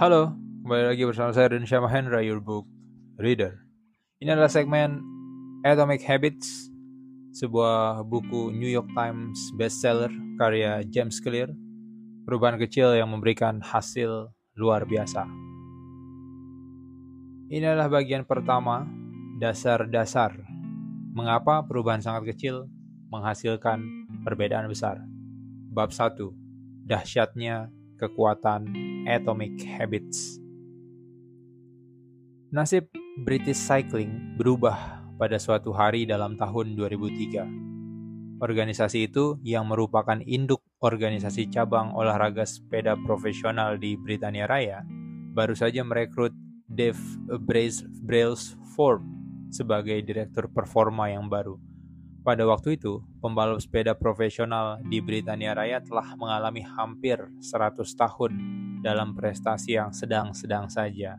Halo, kembali lagi bersama saya Rinsya Mahendra, your book reader. Ini adalah segmen Atomic Habits, sebuah buku New York Times bestseller karya James Clear, perubahan kecil yang memberikan hasil luar biasa. Ini adalah bagian pertama, dasar-dasar. Mengapa perubahan sangat kecil menghasilkan perbedaan besar? Bab 1. Dahsyatnya kekuatan Atomic Habits. Nasib British Cycling berubah pada suatu hari dalam tahun 2003. Organisasi itu yang merupakan induk organisasi cabang olahraga sepeda profesional di Britania Raya baru saja merekrut Dave Brailsford sebagai direktur performa yang baru. Pada waktu itu, pembalap sepeda profesional di Britania Raya telah mengalami hampir 100 tahun dalam prestasi yang sedang-sedang saja.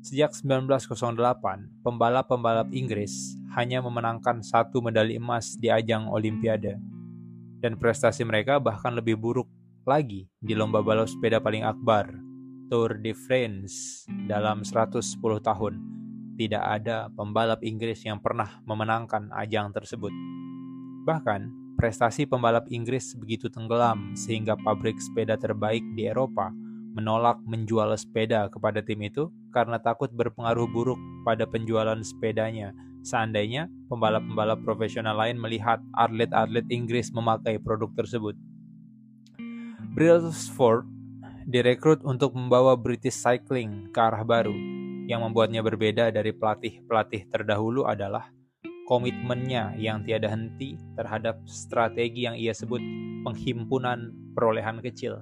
Sejak 1908, pembalap-pembalap Inggris hanya memenangkan satu medali emas di ajang Olimpiade. Dan prestasi mereka bahkan lebih buruk lagi di lomba balap sepeda paling akbar, Tour de France dalam 110 tahun. Tidak ada pembalap Inggris yang pernah memenangkan ajang tersebut. Bahkan, prestasi pembalap Inggris begitu tenggelam sehingga pabrik sepeda terbaik di Eropa menolak menjual sepeda kepada tim itu karena takut berpengaruh buruk pada penjualan sepedanya seandainya pembalap-pembalap profesional lain melihat atlet-atlet Inggris memakai produk tersebut. Brailsford direkrut untuk membawa British Cycling ke arah baru. Yang membuatnya berbeda dari pelatih-pelatih terdahulu adalah komitmennya yang tiada henti terhadap strategi yang ia sebut penghimpunan perolehan kecil,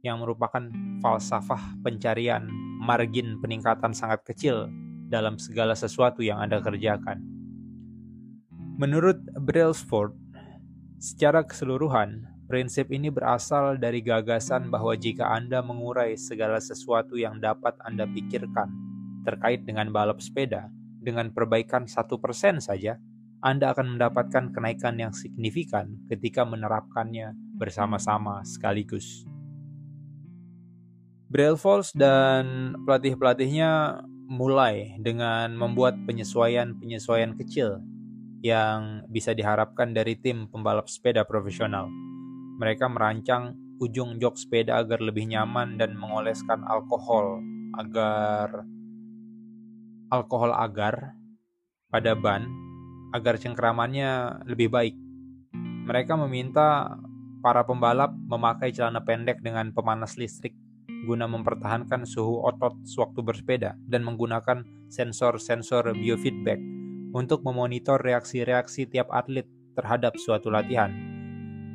yang merupakan falsafah pencarian margin peningkatan sangat kecil dalam segala sesuatu yang Anda kerjakan. Menurut Brailsford, secara keseluruhan, Prinsip ini berasal dari gagasan bahwa jika Anda mengurai segala sesuatu yang dapat Anda pikirkan terkait dengan balap sepeda dengan perbaikan satu persen saja, Anda akan mendapatkan kenaikan yang signifikan ketika menerapkannya bersama-sama sekaligus. Falls dan pelatih-pelatihnya mulai dengan membuat penyesuaian-penyesuaian kecil yang bisa diharapkan dari tim pembalap sepeda profesional. Mereka merancang ujung jok sepeda agar lebih nyaman dan mengoleskan alkohol agar alkohol agar pada ban agar cengkramannya lebih baik. Mereka meminta para pembalap memakai celana pendek dengan pemanas listrik guna mempertahankan suhu otot sewaktu bersepeda dan menggunakan sensor-sensor biofeedback untuk memonitor reaksi-reaksi tiap atlet terhadap suatu latihan.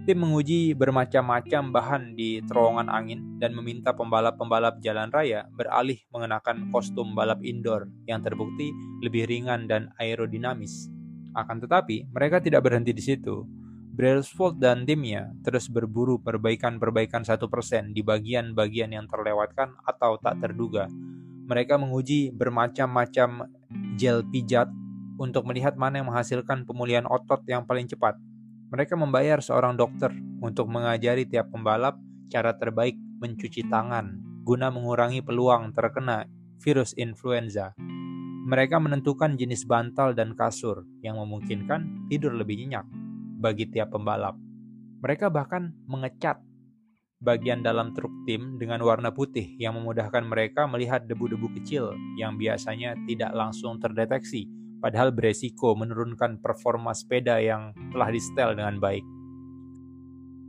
Tim menguji bermacam-macam bahan di terowongan angin dan meminta pembalap-pembalap jalan raya beralih mengenakan kostum balap indoor yang terbukti lebih ringan dan aerodinamis. Akan tetapi, mereka tidak berhenti di situ. Brailsford dan timnya terus berburu perbaikan-perbaikan satu persen di bagian-bagian yang terlewatkan atau tak terduga. Mereka menguji bermacam-macam gel pijat untuk melihat mana yang menghasilkan pemulihan otot yang paling cepat mereka membayar seorang dokter untuk mengajari tiap pembalap cara terbaik mencuci tangan guna mengurangi peluang terkena virus influenza. Mereka menentukan jenis bantal dan kasur yang memungkinkan tidur lebih nyenyak bagi tiap pembalap. Mereka bahkan mengecat bagian dalam truk tim dengan warna putih yang memudahkan mereka melihat debu-debu kecil yang biasanya tidak langsung terdeteksi padahal beresiko menurunkan performa sepeda yang telah di-setel dengan baik.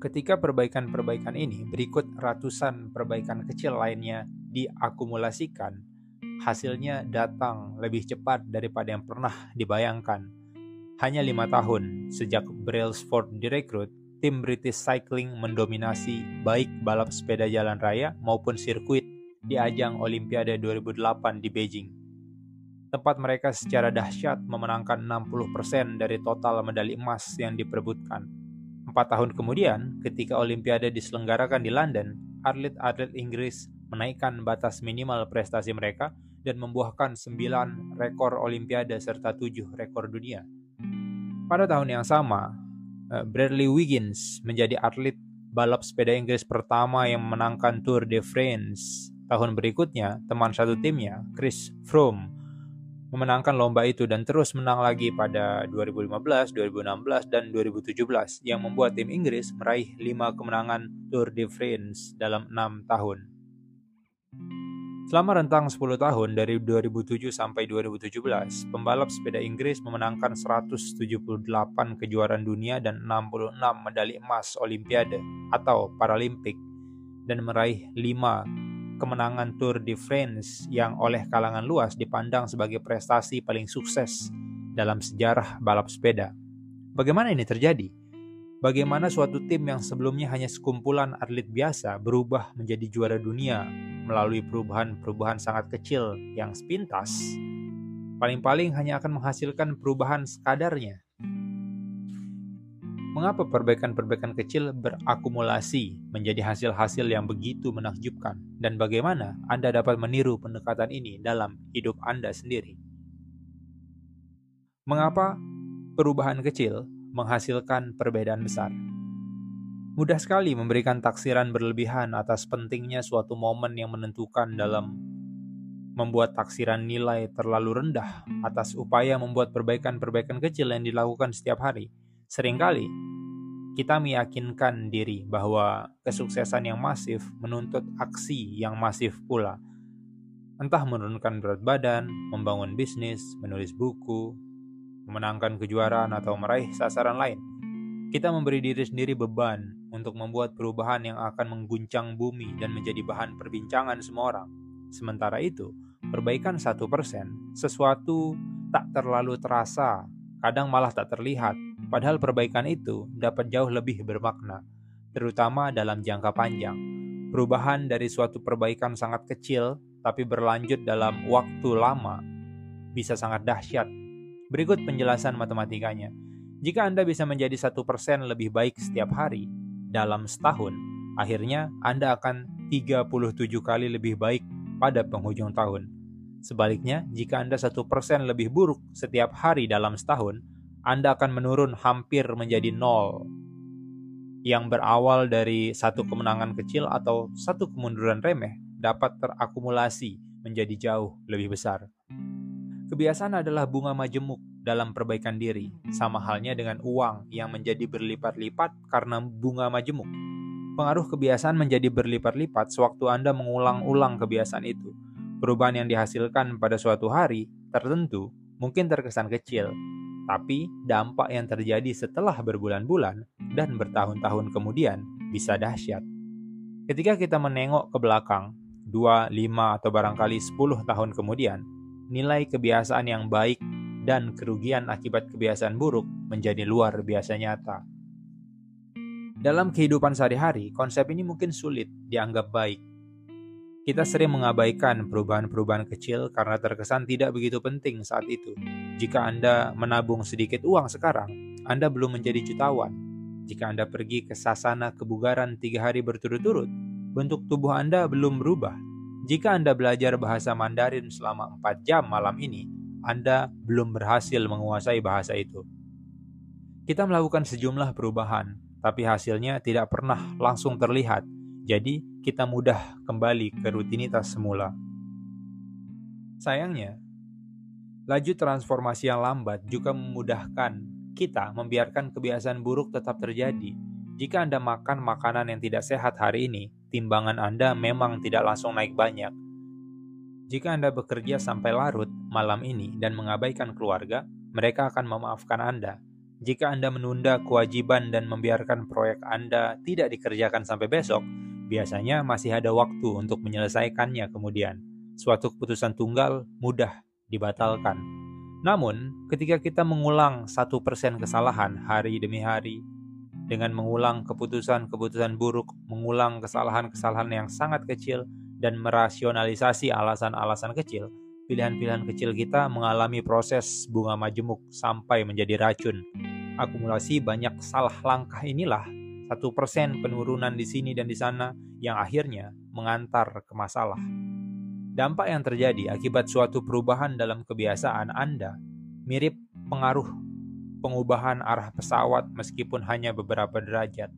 Ketika perbaikan-perbaikan ini berikut ratusan perbaikan kecil lainnya diakumulasikan, hasilnya datang lebih cepat daripada yang pernah dibayangkan. Hanya lima tahun sejak Brailsford direkrut, tim British Cycling mendominasi baik balap sepeda jalan raya maupun sirkuit di ajang Olimpiade 2008 di Beijing tempat mereka secara dahsyat memenangkan 60% dari total medali emas yang diperebutkan. Empat tahun kemudian, ketika Olimpiade diselenggarakan di London, atlet-atlet Inggris menaikkan batas minimal prestasi mereka dan membuahkan 9 rekor Olimpiade serta 7 rekor dunia. Pada tahun yang sama, eh, Bradley Wiggins menjadi atlet balap sepeda Inggris pertama yang memenangkan Tour de France Tahun berikutnya, teman satu timnya, Chris Froome, memenangkan lomba itu dan terus menang lagi pada 2015, 2016, dan 2017 yang membuat tim Inggris meraih 5 kemenangan Tour de France dalam 6 tahun. Selama rentang 10 tahun dari 2007 sampai 2017, pembalap sepeda Inggris memenangkan 178 kejuaraan dunia dan 66 medali emas Olimpiade atau Paralimpik dan meraih 5 kemenangan Tour de France yang oleh kalangan luas dipandang sebagai prestasi paling sukses dalam sejarah balap sepeda. Bagaimana ini terjadi? Bagaimana suatu tim yang sebelumnya hanya sekumpulan atlet biasa berubah menjadi juara dunia melalui perubahan-perubahan sangat kecil yang sepintas? Paling-paling hanya akan menghasilkan perubahan sekadarnya Mengapa perbaikan-perbaikan kecil berakumulasi menjadi hasil-hasil yang begitu menakjubkan? Dan bagaimana Anda dapat meniru pendekatan ini dalam hidup Anda sendiri? Mengapa perubahan kecil menghasilkan perbedaan besar? Mudah sekali memberikan taksiran berlebihan atas pentingnya suatu momen yang menentukan dalam membuat taksiran nilai terlalu rendah atas upaya membuat perbaikan-perbaikan kecil yang dilakukan setiap hari Seringkali kita meyakinkan diri bahwa kesuksesan yang masif menuntut aksi yang masif pula. Entah menurunkan berat badan, membangun bisnis, menulis buku, memenangkan kejuaraan atau meraih sasaran lain. Kita memberi diri sendiri beban untuk membuat perubahan yang akan mengguncang bumi dan menjadi bahan perbincangan semua orang. Sementara itu, perbaikan satu persen, sesuatu tak terlalu terasa, kadang malah tak terlihat, Padahal perbaikan itu dapat jauh lebih bermakna, terutama dalam jangka panjang. Perubahan dari suatu perbaikan sangat kecil tapi berlanjut dalam waktu lama bisa sangat dahsyat. Berikut penjelasan matematikanya. Jika Anda bisa menjadi satu persen lebih baik setiap hari dalam setahun, akhirnya Anda akan 37 kali lebih baik pada penghujung tahun. Sebaliknya, jika Anda satu persen lebih buruk setiap hari dalam setahun, anda akan menurun hampir menjadi nol yang berawal dari satu kemenangan kecil atau satu kemunduran remeh dapat terakumulasi menjadi jauh lebih besar. Kebiasaan adalah bunga majemuk dalam perbaikan diri, sama halnya dengan uang yang menjadi berlipat-lipat karena bunga majemuk. Pengaruh kebiasaan menjadi berlipat-lipat sewaktu Anda mengulang-ulang kebiasaan itu. Perubahan yang dihasilkan pada suatu hari tertentu mungkin terkesan kecil, tapi dampak yang terjadi setelah berbulan-bulan dan bertahun-tahun kemudian bisa dahsyat. Ketika kita menengok ke belakang, 2, 5, atau barangkali 10 tahun kemudian, nilai kebiasaan yang baik dan kerugian akibat kebiasaan buruk menjadi luar biasa nyata. Dalam kehidupan sehari-hari, konsep ini mungkin sulit dianggap baik. Kita sering mengabaikan perubahan-perubahan kecil karena terkesan tidak begitu penting saat itu. Jika Anda menabung sedikit uang sekarang, Anda belum menjadi jutawan. Jika Anda pergi ke sasana kebugaran tiga hari berturut-turut, bentuk tubuh Anda belum berubah. Jika Anda belajar bahasa Mandarin selama empat jam malam ini, Anda belum berhasil menguasai bahasa itu. Kita melakukan sejumlah perubahan, tapi hasilnya tidak pernah langsung terlihat. Jadi, kita mudah kembali ke rutinitas semula. Sayangnya, Laju transformasi yang lambat juga memudahkan kita membiarkan kebiasaan buruk tetap terjadi. Jika Anda makan makanan yang tidak sehat hari ini, timbangan Anda memang tidak langsung naik banyak. Jika Anda bekerja sampai larut malam ini dan mengabaikan keluarga, mereka akan memaafkan Anda. Jika Anda menunda kewajiban dan membiarkan proyek Anda tidak dikerjakan sampai besok, biasanya masih ada waktu untuk menyelesaikannya kemudian. Suatu keputusan tunggal mudah dibatalkan. Namun, ketika kita mengulang satu persen kesalahan hari demi hari, dengan mengulang keputusan-keputusan buruk, mengulang kesalahan-kesalahan yang sangat kecil, dan merasionalisasi alasan-alasan kecil, pilihan-pilihan kecil kita mengalami proses bunga majemuk sampai menjadi racun. Akumulasi banyak salah langkah inilah satu persen penurunan di sini dan di sana yang akhirnya mengantar ke masalah. Dampak yang terjadi akibat suatu perubahan dalam kebiasaan Anda mirip pengaruh pengubahan arah pesawat meskipun hanya beberapa derajat.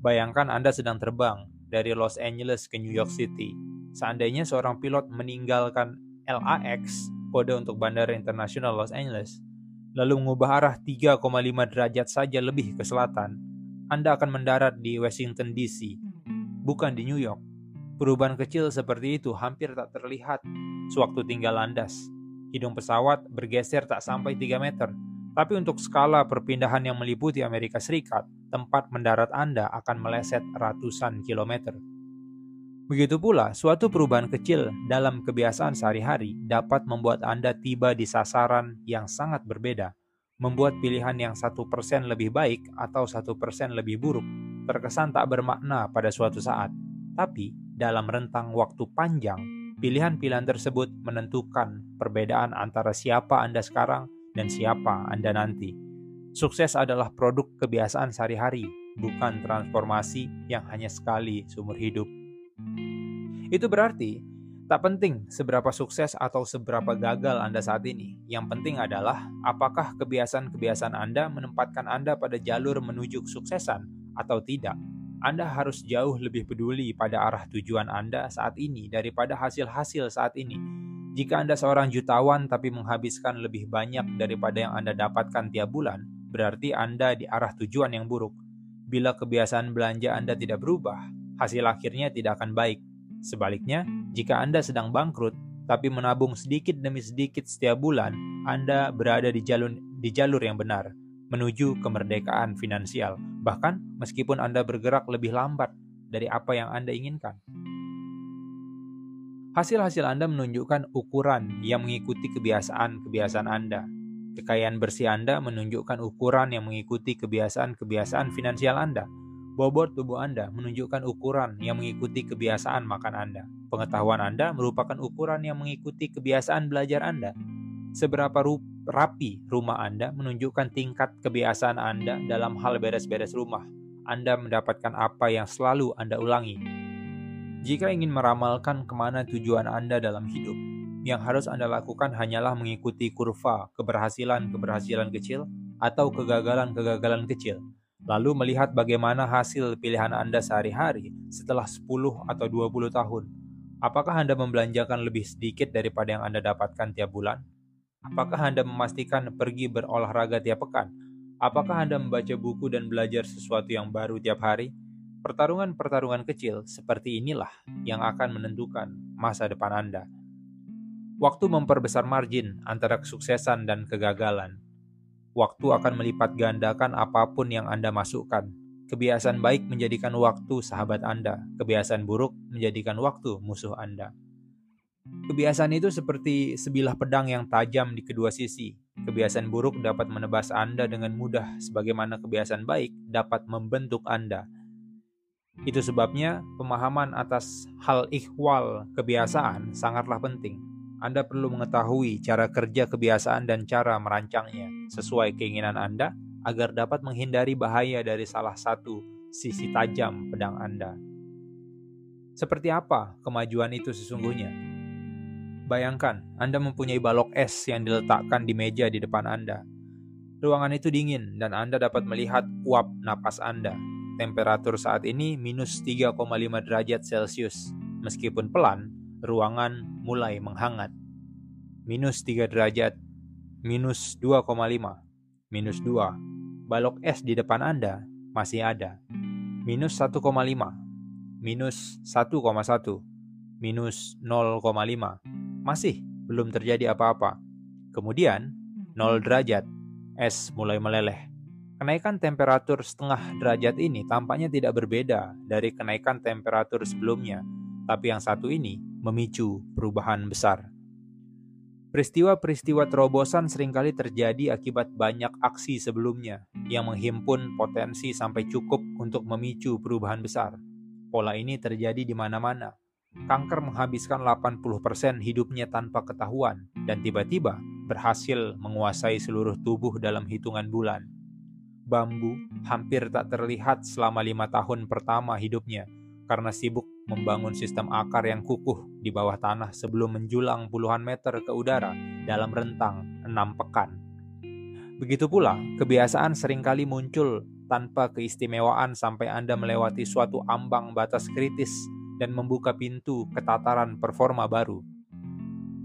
Bayangkan Anda sedang terbang dari Los Angeles ke New York City. seandainya seorang pilot meninggalkan LAX, kode untuk Bandara Internasional Los Angeles, lalu mengubah arah 3,5 derajat saja lebih ke selatan, Anda akan mendarat di Washington DC, bukan di New York. Perubahan kecil seperti itu hampir tak terlihat sewaktu tinggal landas. Hidung pesawat bergeser tak sampai 3 meter, tapi untuk skala perpindahan yang meliputi Amerika Serikat, tempat mendarat Anda akan meleset ratusan kilometer. Begitu pula, suatu perubahan kecil dalam kebiasaan sehari-hari dapat membuat Anda tiba di sasaran yang sangat berbeda, membuat pilihan yang satu persen lebih baik atau satu persen lebih buruk terkesan tak bermakna pada suatu saat. Tapi, dalam rentang waktu panjang, pilihan-pilihan tersebut menentukan perbedaan antara siapa Anda sekarang dan siapa Anda nanti. Sukses adalah produk kebiasaan sehari-hari, bukan transformasi yang hanya sekali seumur hidup. Itu berarti tak penting seberapa sukses atau seberapa gagal Anda saat ini. Yang penting adalah apakah kebiasaan-kebiasaan Anda menempatkan Anda pada jalur menuju kesuksesan atau tidak. Anda harus jauh lebih peduli pada arah tujuan Anda saat ini daripada hasil-hasil saat ini. Jika Anda seorang jutawan tapi menghabiskan lebih banyak daripada yang Anda dapatkan tiap bulan, berarti Anda di arah tujuan yang buruk. Bila kebiasaan belanja Anda tidak berubah, hasil akhirnya tidak akan baik. Sebaliknya, jika Anda sedang bangkrut tapi menabung sedikit demi sedikit setiap bulan, Anda berada di jalur di jalur yang benar menuju kemerdekaan finansial. Bahkan meskipun Anda bergerak lebih lambat dari apa yang Anda inginkan. Hasil-hasil Anda menunjukkan ukuran yang mengikuti kebiasaan-kebiasaan Anda. Kekayaan bersih Anda menunjukkan ukuran yang mengikuti kebiasaan-kebiasaan finansial Anda. Bobot tubuh Anda menunjukkan ukuran yang mengikuti kebiasaan makan Anda. Pengetahuan Anda merupakan ukuran yang mengikuti kebiasaan belajar Anda. Seberapa rapi rumah Anda menunjukkan tingkat kebiasaan Anda dalam hal beres-beres rumah. Anda mendapatkan apa yang selalu Anda ulangi. Jika ingin meramalkan ke mana tujuan Anda dalam hidup, yang harus Anda lakukan hanyalah mengikuti kurva keberhasilan-keberhasilan kecil atau kegagalan-kegagalan kecil lalu melihat bagaimana hasil pilihan Anda sehari-hari setelah 10 atau 20 tahun. Apakah Anda membelanjakan lebih sedikit daripada yang Anda dapatkan tiap bulan? Apakah Anda memastikan pergi berolahraga tiap pekan? Apakah Anda membaca buku dan belajar sesuatu yang baru tiap hari? Pertarungan-pertarungan kecil seperti inilah yang akan menentukan masa depan Anda. Waktu memperbesar margin antara kesuksesan dan kegagalan waktu akan melipat gandakan apa pun yang Anda masukkan. Kebiasaan baik menjadikan waktu sahabat Anda, kebiasaan buruk menjadikan waktu musuh Anda. Kebiasaan itu seperti sebilah pedang yang tajam di kedua sisi. Kebiasaan buruk dapat menebas Anda dengan mudah, sebagaimana kebiasaan baik dapat membentuk Anda. Itu sebabnya pemahaman atas hal ikhwal kebiasaan sangatlah penting. Anda perlu mengetahui cara kerja kebiasaan dan cara merancangnya sesuai keinginan Anda agar dapat menghindari bahaya dari salah satu sisi tajam pedang Anda. Seperti apa kemajuan itu sesungguhnya? Bayangkan, Anda mempunyai balok es yang diletakkan di meja di depan Anda. Ruangan itu dingin dan Anda dapat melihat uap napas Anda. Temperatur saat ini minus 3,5 derajat Celcius. Meskipun pelan, ruangan mulai menghangat. Minus 3 derajat, minus 2,5, minus 2. Balok es di depan Anda masih ada. Minus 1,5, minus 1,1, minus 0,5. Masih belum terjadi apa-apa. Kemudian, 0 derajat, es mulai meleleh. Kenaikan temperatur setengah derajat ini tampaknya tidak berbeda dari kenaikan temperatur sebelumnya, tapi yang satu ini memicu perubahan besar. Peristiwa-peristiwa terobosan sering kali terjadi akibat banyak aksi sebelumnya yang menghimpun potensi sampai cukup untuk memicu perubahan besar. Pola ini terjadi di mana-mana. Kanker menghabiskan 80% hidupnya tanpa ketahuan dan tiba-tiba berhasil menguasai seluruh tubuh dalam hitungan bulan. Bambu hampir tak terlihat selama lima tahun pertama hidupnya karena sibuk membangun sistem akar yang kukuh di bawah tanah sebelum menjulang puluhan meter ke udara dalam rentang enam pekan. Begitu pula, kebiasaan sering kali muncul tanpa keistimewaan sampai Anda melewati suatu ambang batas kritis dan membuka pintu ketataran performa baru.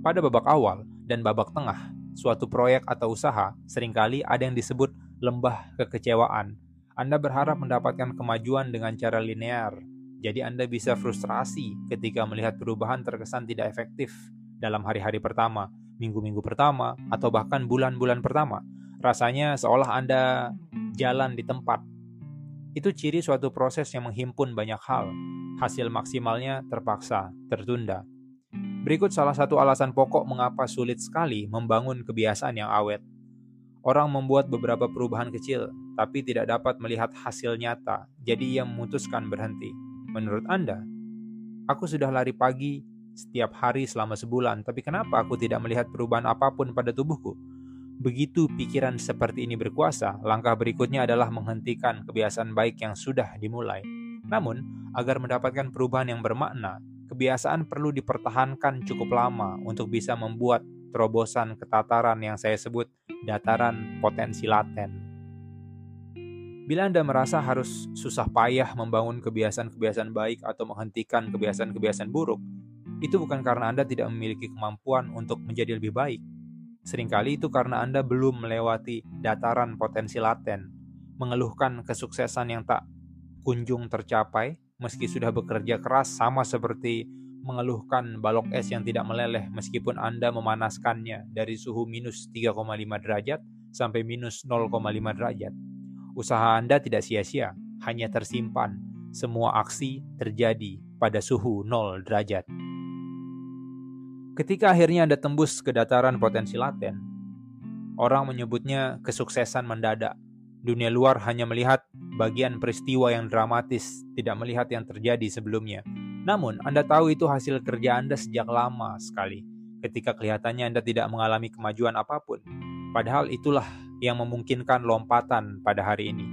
Pada babak awal dan babak tengah, suatu proyek atau usaha sering kali ada yang disebut lembah kekecewaan. Anda berharap mendapatkan kemajuan dengan cara linear, jadi Anda bisa frustrasi ketika melihat perubahan terkesan tidak efektif dalam hari-hari pertama, minggu-minggu pertama, atau bahkan bulan-bulan pertama. Rasanya seolah Anda jalan di tempat. Itu ciri suatu proses yang menghimpun banyak hal. Hasil maksimalnya terpaksa tertunda. Berikut salah satu alasan pokok mengapa sulit sekali membangun kebiasaan yang awet. Orang membuat beberapa perubahan kecil, tapi tidak dapat melihat hasil nyata, jadi ia memutuskan berhenti. Menurut Anda, aku sudah lari pagi setiap hari selama sebulan, tapi kenapa aku tidak melihat perubahan apa pun pada tubuhku? Begitu pikiran seperti ini berkuasa, langkah berikutnya adalah menghentikan kebiasaan baik yang sudah dimulai. Namun, agar mendapatkan perubahan yang bermakna, kebiasaan perlu dipertahankan cukup lama untuk bisa membuat terobosan ketataran yang saya sebut dataran potensi laten. Bila Anda merasa harus susah payah membangun kebiasaan-kebiasaan baik atau menghentikan kebiasaan-kebiasaan buruk, itu bukan karena Anda tidak memiliki kemampuan untuk menjadi lebih baik, Seringkali itu karena Anda belum melewati dataran potensi laten, mengeluhkan kesuksesan yang tak kunjung tercapai, meski sudah bekerja keras sama seperti mengeluhkan balok es yang tidak meleleh meskipun Anda memanaskannya dari suhu minus 3,5 derajat sampai minus 0,5 derajat. Usaha Anda tidak sia-sia, hanya tersimpan. Semua aksi terjadi pada suhu 0 derajat. Ketika akhirnya Anda tembus ke dataran potensi laten, orang menyebutnya kesuksesan mendadak. Dunia luar hanya melihat bagian peristiwa yang dramatis, tidak melihat yang terjadi sebelumnya. Namun, Anda tahu itu hasil kerja Anda sejak lama sekali, ketika kelihatannya Anda tidak mengalami kemajuan apa pun. Padahal itulah yang memungkinkan lompatan pada hari ini.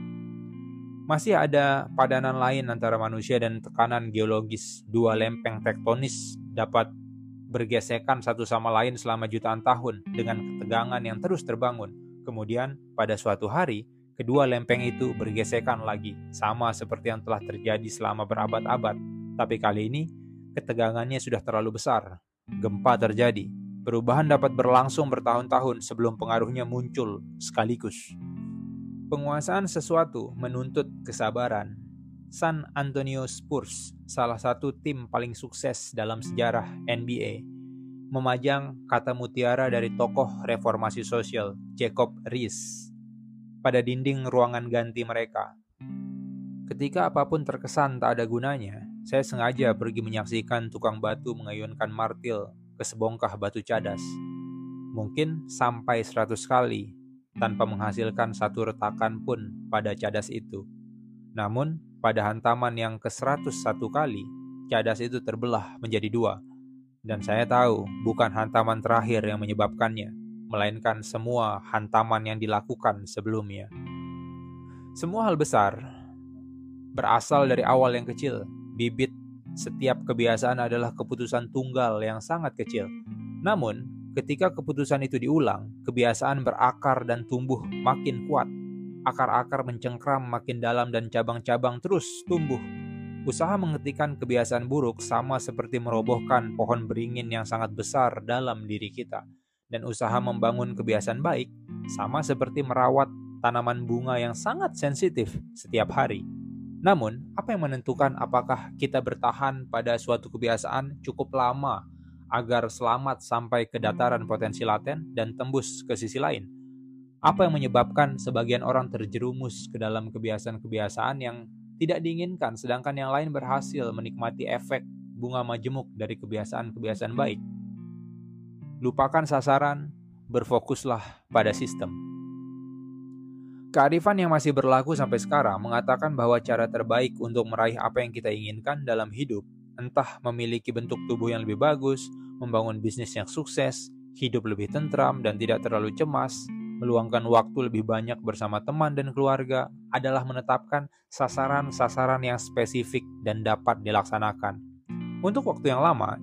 Masih ada padanan lain antara manusia dan tekanan geologis. Dua lempeng tektonis dapat bergesekan satu sama lain selama jutaan tahun dengan ketegangan yang terus terbangun. Kemudian, pada suatu hari, kedua lempeng itu bergesekan lagi, sama seperti yang telah terjadi selama berabad-abad. Tapi kali ini, ketegangannya sudah terlalu besar. Gempa terjadi. Perubahan dapat berlangsung bertahun-tahun sebelum pengaruhnya muncul sekaligus. Penguasaan sesuatu menuntut kesabaran, San Antonio Spurs, salah satu tim paling sukses dalam sejarah NBA, memajang kata mutiara dari tokoh reformasi sosial Jacob Riis pada dinding ruangan ganti mereka. Ketika apa pun terkesan tak ada gunanya, saya sengaja pergi menyaksikan tukang batu mengayunkan martil ke sebongkah batu cadas. Mungkin sampai seratus kali tanpa menghasilkan satu retakan pun pada cadas itu. Namun, pada hantaman yang ke-101 kali, cadas itu terbelah menjadi dua. Dan saya tahu bukan hantaman terakhir yang menyebabkannya, melainkan semua hantaman yang dilakukan sebelumnya. Semua hal besar berasal dari awal yang kecil. Bibit setiap kebiasaan adalah keputusan tunggal yang sangat kecil. Namun, ketika keputusan itu diulang, kebiasaan berakar dan tumbuh makin kuat akar-akar mencengkram makin dalam dan cabang-cabang terus tumbuh. Usaha menghentikan kebiasaan buruk sama seperti merobohkan pohon beringin yang sangat besar dalam diri kita. Dan usaha membangun kebiasaan baik sama seperti merawat tanaman bunga yang sangat sensitif setiap hari. Namun, apa yang menentukan apakah kita bertahan pada suatu kebiasaan cukup lama agar selamat sampai ke dataran potensi laten dan tembus ke sisi lain? Apa yang menyebabkan sebagian orang terjerumus ke dalam kebiasaan-kebiasaan yang tidak diinginkan, sedangkan yang lain berhasil menikmati efek bunga majemuk dari kebiasaan-kebiasaan baik? Lupakan sasaran, berfokuslah pada sistem. Kearifan yang masih berlaku sampai sekarang mengatakan bahwa cara terbaik untuk meraih apa yang kita inginkan dalam hidup, entah memiliki bentuk tubuh yang lebih bagus, membangun bisnis yang sukses, hidup lebih tentram dan tidak terlalu cemas, meluangkan waktu lebih banyak bersama teman dan keluarga adalah menetapkan sasaran-sasaran yang spesifik dan dapat dilaksanakan. Untuk waktu yang lama,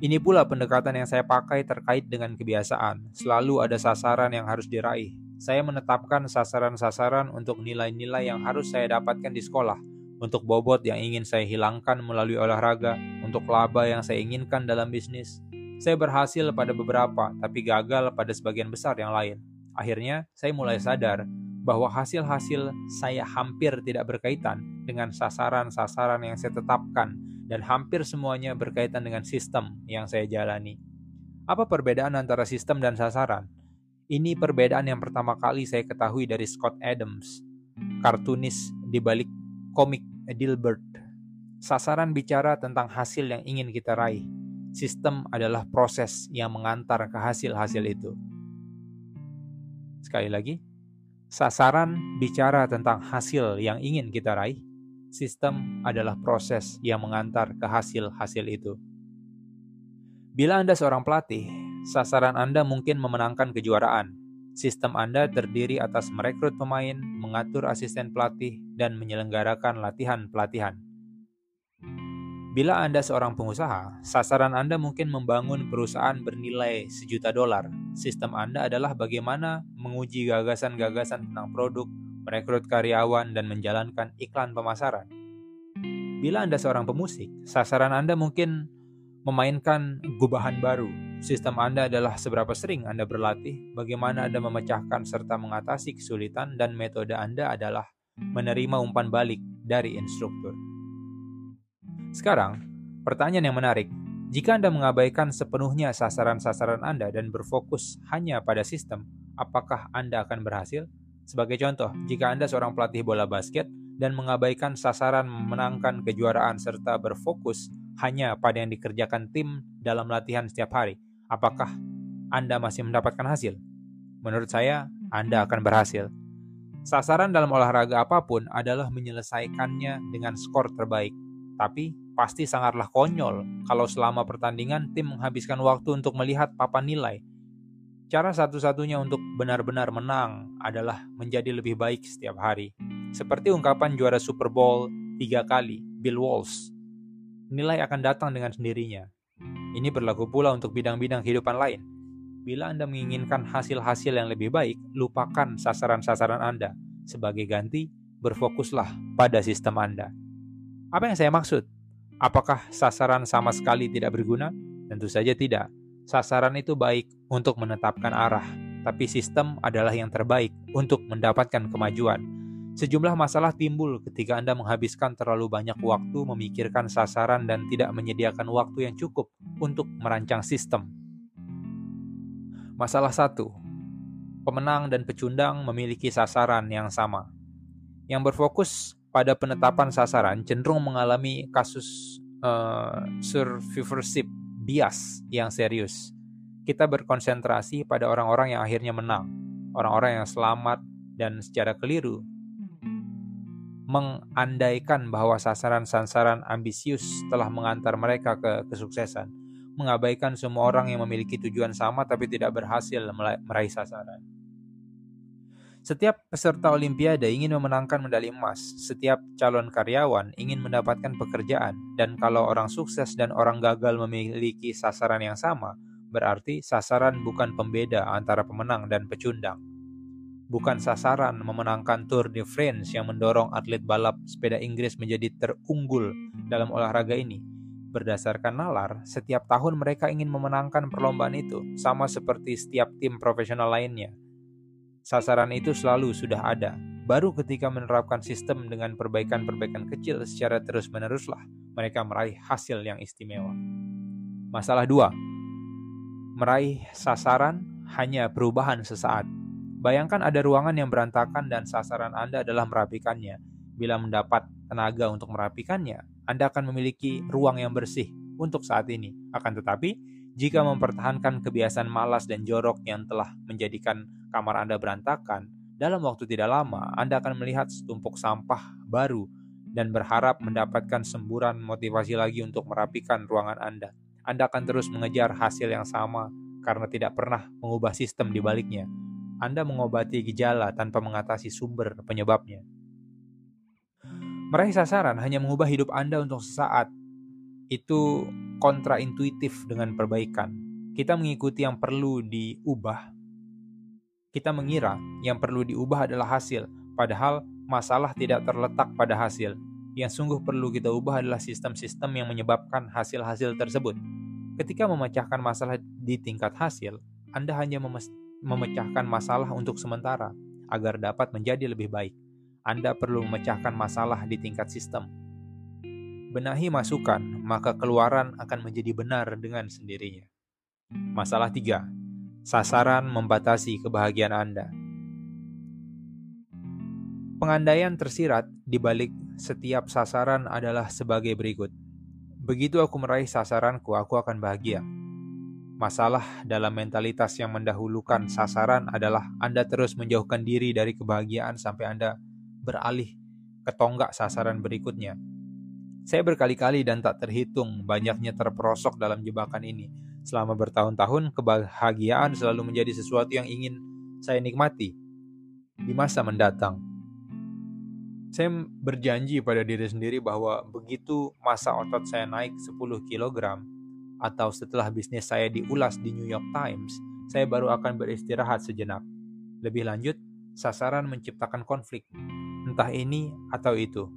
ini pula pendekatan yang saya pakai terkait dengan kebiasaan. Selalu ada sasaran yang harus diraih. Saya menetapkan sasaran-sasaran untuk nilai-nilai yang harus saya dapatkan di sekolah, untuk bobot yang ingin saya hilangkan melalui olahraga, untuk laba yang saya inginkan dalam bisnis. Saya berhasil pada beberapa, tapi gagal pada sebagian besar yang lain. Akhirnya, saya mulai sadar bahwa hasil-hasil saya hampir tidak berkaitan dengan sasaran-sasaran yang saya tetapkan, dan hampir semuanya berkaitan dengan sistem yang saya jalani. Apa perbedaan antara sistem dan sasaran? Ini perbedaan yang pertama kali saya ketahui dari Scott Adams, kartunis di balik komik Dilbert. Sasaran bicara tentang hasil yang ingin kita raih. Sistem adalah proses yang mengantar ke hasil-hasil itu. Sekali lagi, sasaran bicara tentang hasil yang ingin kita raih. Sistem adalah proses yang mengantar ke hasil-hasil itu. Bila Anda seorang pelatih, sasaran Anda mungkin memenangkan kejuaraan. Sistem Anda terdiri atas merekrut pemain, mengatur asisten pelatih, dan menyelenggarakan latihan-pelatihan. Bila Anda seorang pengusaha, sasaran Anda mungkin membangun perusahaan bernilai sejuta dolar. Sistem Anda adalah bagaimana menguji gagasan-gagasan tentang produk, merekrut karyawan, dan menjalankan iklan pemasaran. Bila Anda seorang pemusik, sasaran Anda mungkin memainkan gubahan baru. Sistem Anda adalah seberapa sering Anda berlatih, bagaimana Anda memecahkan serta mengatasi kesulitan, dan metode Anda adalah menerima umpan balik dari instruktur. Sekarang, pertanyaan yang menarik. Jika Anda mengabaikan sepenuhnya sasaran-sasaran Anda dan berfokus hanya pada sistem, apakah Anda akan berhasil? Sebagai contoh, jika Anda seorang pelatih bola basket dan mengabaikan sasaran memenangkan kejuaraan serta berfokus hanya pada yang dikerjakan tim dalam latihan setiap hari, apakah Anda masih mendapatkan hasil? Menurut saya, Anda akan berhasil. Sasaran dalam olahraga apa pun adalah menyelesaikannya dengan skor terbaik. Tapi pasti sangatlah konyol kalau selama pertandingan tim menghabiskan waktu untuk melihat papan nilai. Cara satu-satunya untuk benar-benar menang adalah menjadi lebih baik setiap hari. Seperti ungkapan juara Super Bowl tiga kali, Bill Walsh nilai akan datang dengan sendirinya. Ini berlaku pula untuk bidang-bidang kehidupan lain. Bila Anda menginginkan hasil-hasil yang lebih baik, lupakan sasaran-sasaran Anda. Sebagai ganti, berfokuslah pada sistem Anda. Apa yang saya maksud? Apakah sasaran sama sekali tidak berguna? Tentu saja tidak. Sasaran itu baik untuk menetapkan arah, tapi sistem adalah yang terbaik untuk mendapatkan kemajuan. Sejumlah masalah timbul ketika Anda menghabiskan terlalu banyak waktu memikirkan sasaran dan tidak menyediakan waktu yang cukup untuk merancang sistem. Masalah satu, pemenang dan pecundang memiliki sasaran yang sama. Yang berfokus pada penetapan sasaran cenderung mengalami kasus uh, survivorship bias yang serius. Kita berkonsentrasi pada orang-orang yang akhirnya menang, orang-orang yang selamat dan secara keliru mengandaikan bahwa sasaran-sasaran ambisius telah mengantar mereka ke kesuksesan, mengabaikan semua orang yang memiliki tujuan sama tapi tidak berhasil meraih sasaran. Setiap peserta olimpiade ingin memenangkan medali emas, setiap calon karyawan ingin mendapatkan pekerjaan, dan kalau orang sukses dan orang gagal memiliki sasaran yang sama, berarti sasaran bukan pembeda antara pemenang dan pecundang bukan sasaran memenangkan Tour de France yang mendorong atlet balap sepeda Inggris menjadi terunggul dalam olahraga ini. Berdasarkan nalar, setiap tahun mereka ingin memenangkan perlombaan itu, sama seperti setiap tim profesional lainnya. Sasaran itu selalu sudah ada. Baru ketika menerapkan sistem dengan perbaikan-perbaikan kecil secara terus-meneruslah mereka meraih hasil yang istimewa. Masalah 2. Meraih sasaran hanya perubahan sesaat Bayangkan ada ruangan yang berantakan dan sasaran Anda adalah merapikannya. Bila mendapat tenaga untuk merapikannya, Anda akan memiliki ruang yang bersih untuk saat ini. Akan tetapi, jika mempertahankan kebiasaan malas dan jorok yang telah menjadikan kamar Anda berantakan, dalam waktu tidak lama Anda akan melihat setumpuk sampah baru dan berharap mendapatkan semburan motivasi lagi untuk merapikan ruangan Anda. Anda akan terus mengejar hasil yang sama karena tidak pernah mengubah sistem di baliknya. Anda mengobati gejala tanpa mengatasi sumber penyebabnya. Meraih sasaran hanya mengubah hidup Anda untuk sesaat. Itu kontraintuitif dengan perbaikan. Kita mengikuti yang perlu diubah. Kita mengira yang perlu diubah adalah hasil, padahal masalah tidak terletak pada hasil. Yang sungguh perlu kita ubah adalah sistem-sistem yang menyebabkan hasil-hasil tersebut. Ketika memecahkan masalah di tingkat hasil, Anda hanya memecahkan masalah untuk sementara agar dapat menjadi lebih baik. Anda perlu memecahkan masalah di tingkat sistem. Benahi masukan, maka keluaran akan menjadi benar dengan sendirinya. Masalah 3. Sasaran membatasi kebahagiaan Anda. Pengandaian tersirat di balik setiap sasaran adalah sebagai berikut. Begitu aku meraih sasaranku, aku akan bahagia. Masalah dalam mentalitas yang mendahulukan sasaran adalah Anda terus menjauhkan diri dari kebahagiaan sampai Anda beralih ke tonggak sasaran berikutnya. Saya berkali-kali dan tak terhitung banyaknya terperosok dalam jebakan ini. Selama bertahun-tahun, kebahagiaan selalu menjadi sesuatu yang ingin saya nikmati di masa mendatang. Saya berjanji pada diri sendiri bahwa begitu masa otot saya naik 10 kg atau setelah bisnis saya diulas di New York Times, saya baru akan beristirahat sejenak. Lebih lanjut, sasaran menciptakan konflik entah ini atau itu.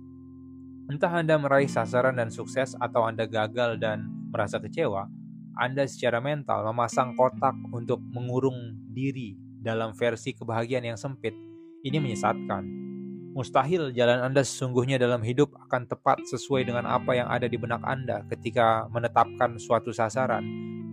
Entah Anda meraih sasaran dan sukses atau Anda gagal dan merasa kecewa, Anda secara mental memasang kotak untuk mengurung diri dalam versi kebahagiaan yang sempit. Ini menyesatkan. Mustahil jalan Anda sesungguhnya dalam hidup akan tepat sesuai dengan apa yang ada di benak Anda ketika menetapkan suatu sasaran.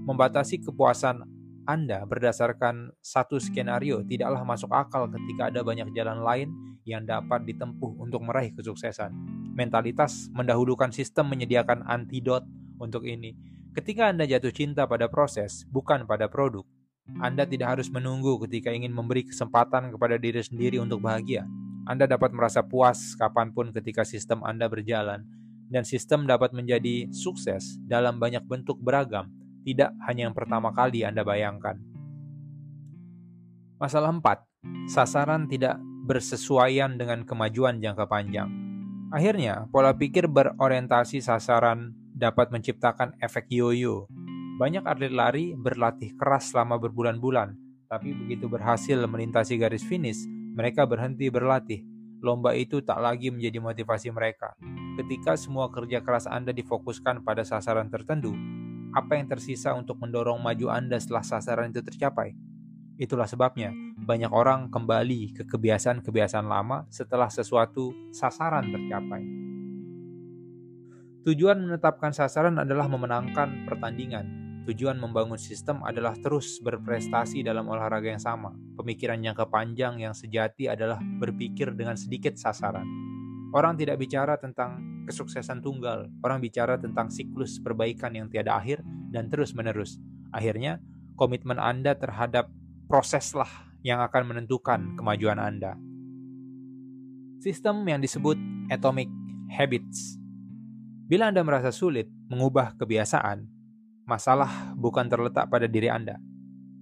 Membatasi kepuasan anda berdasarkan satu skenario tidaklah masuk akal ketika ada banyak jalan lain yang dapat ditempuh untuk meraih kesuksesan. Mentalitas mendahulukan sistem menyediakan antidot untuk ini. Ketika Anda jatuh cinta pada proses, bukan pada produk, Anda tidak harus menunggu ketika ingin memberi kesempatan kepada diri sendiri untuk bahagia. Anda dapat merasa puas kapan pun ketika sistem Anda berjalan, dan sistem dapat menjadi sukses dalam banyak bentuk beragam tidak hanya yang pertama kali Anda bayangkan. Masalah 4. Sasaran tidak bersesuaian dengan kemajuan jangka panjang. Akhirnya, pola pikir berorientasi sasaran dapat menciptakan efek yoyo. Banyak atlet lari berlatih keras selama berbulan-bulan, tapi begitu berhasil melintasi garis finish, mereka berhenti berlatih. Lomba itu tak lagi menjadi motivasi mereka. Ketika semua kerja keras Anda difokuskan pada sasaran tertentu, apa yang tersisa untuk mendorong maju Anda setelah sasaran itu tercapai? Itulah sebabnya banyak orang kembali ke kebiasaan-kebiasaan lama setelah sesuatu sasaran tercapai. Tujuan menetapkan sasaran adalah memenangkan pertandingan. Tujuan membangun sistem adalah terus berprestasi dalam olahraga yang sama. Pemikiran jangka panjang yang sejati adalah berpikir dengan sedikit sasaran. Orang tidak bicara tentang kesuksesan tunggal, orang bicara tentang siklus perbaikan yang tiada akhir dan terus-menerus. Akhirnya, komitmen Anda terhadap proseslah yang akan menentukan kemajuan Anda. Sistem yang disebut atomic habits. Bila Anda merasa sulit mengubah kebiasaan, masalah bukan terletak pada diri Anda.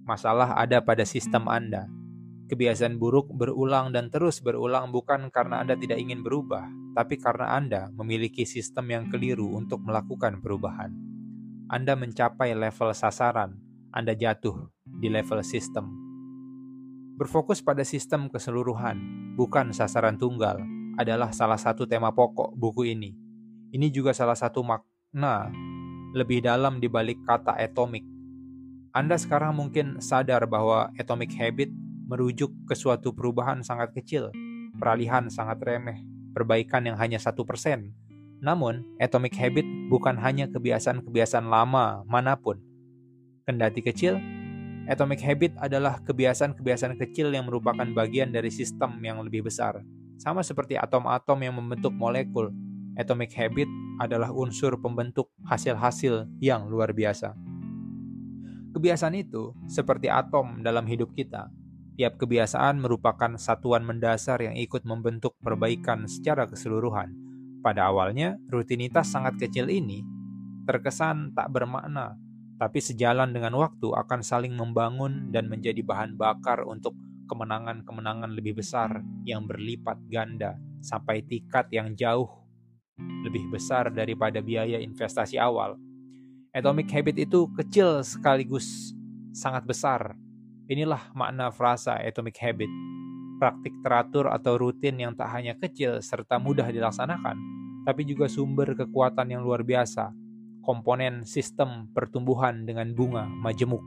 Masalah ada pada sistem Anda Kebiasaan buruk berulang dan terus berulang bukan karena Anda tidak ingin berubah, tapi karena Anda memiliki sistem yang keliru untuk melakukan perubahan. Anda mencapai level sasaran, Anda jatuh di level sistem. Berfokus pada sistem keseluruhan, bukan sasaran tunggal, adalah salah satu tema pokok buku ini. Ini juga salah satu makna lebih dalam di balik kata atomic. Anda sekarang mungkin sadar bahwa atomic habit merujuk ke suatu perubahan sangat kecil, peralihan sangat remeh, perbaikan yang hanya satu persen. Namun, atomic habit bukan hanya kebiasaan-kebiasaan lama mana pun. Kendati kecil, atomic habit adalah kebiasaan-kebiasaan kecil yang merupakan bagian dari sistem yang lebih besar. Sama seperti atom-atom yang membentuk molekul, atomic habit adalah unsur pembentuk hasil-hasil yang luar biasa. Kebiasaan itu, seperti atom dalam hidup kita, Tiap kebiasaan merupakan satuan mendasar yang ikut membentuk perbaikan secara keseluruhan. Pada awalnya, rutinitas sangat kecil ini terkesan tak bermakna, tapi sejalan dengan waktu akan saling membangun dan menjadi bahan bakar untuk kemenangan-kemenangan lebih besar yang berlipat ganda sampai tingkat yang jauh lebih besar daripada biaya investasi awal. Atomic habit itu kecil sekaligus sangat besar Inilah makna frasa atomic habit. Praktik teratur atau rutin yang tak hanya kecil serta mudah dilaksanakan, tapi juga sumber kekuatan yang luar biasa, komponen sistem pertumbuhan dengan bunga majemuk.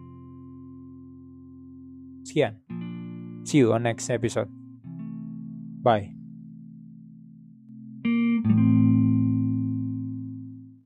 Sekian. See you on next episode. Bye.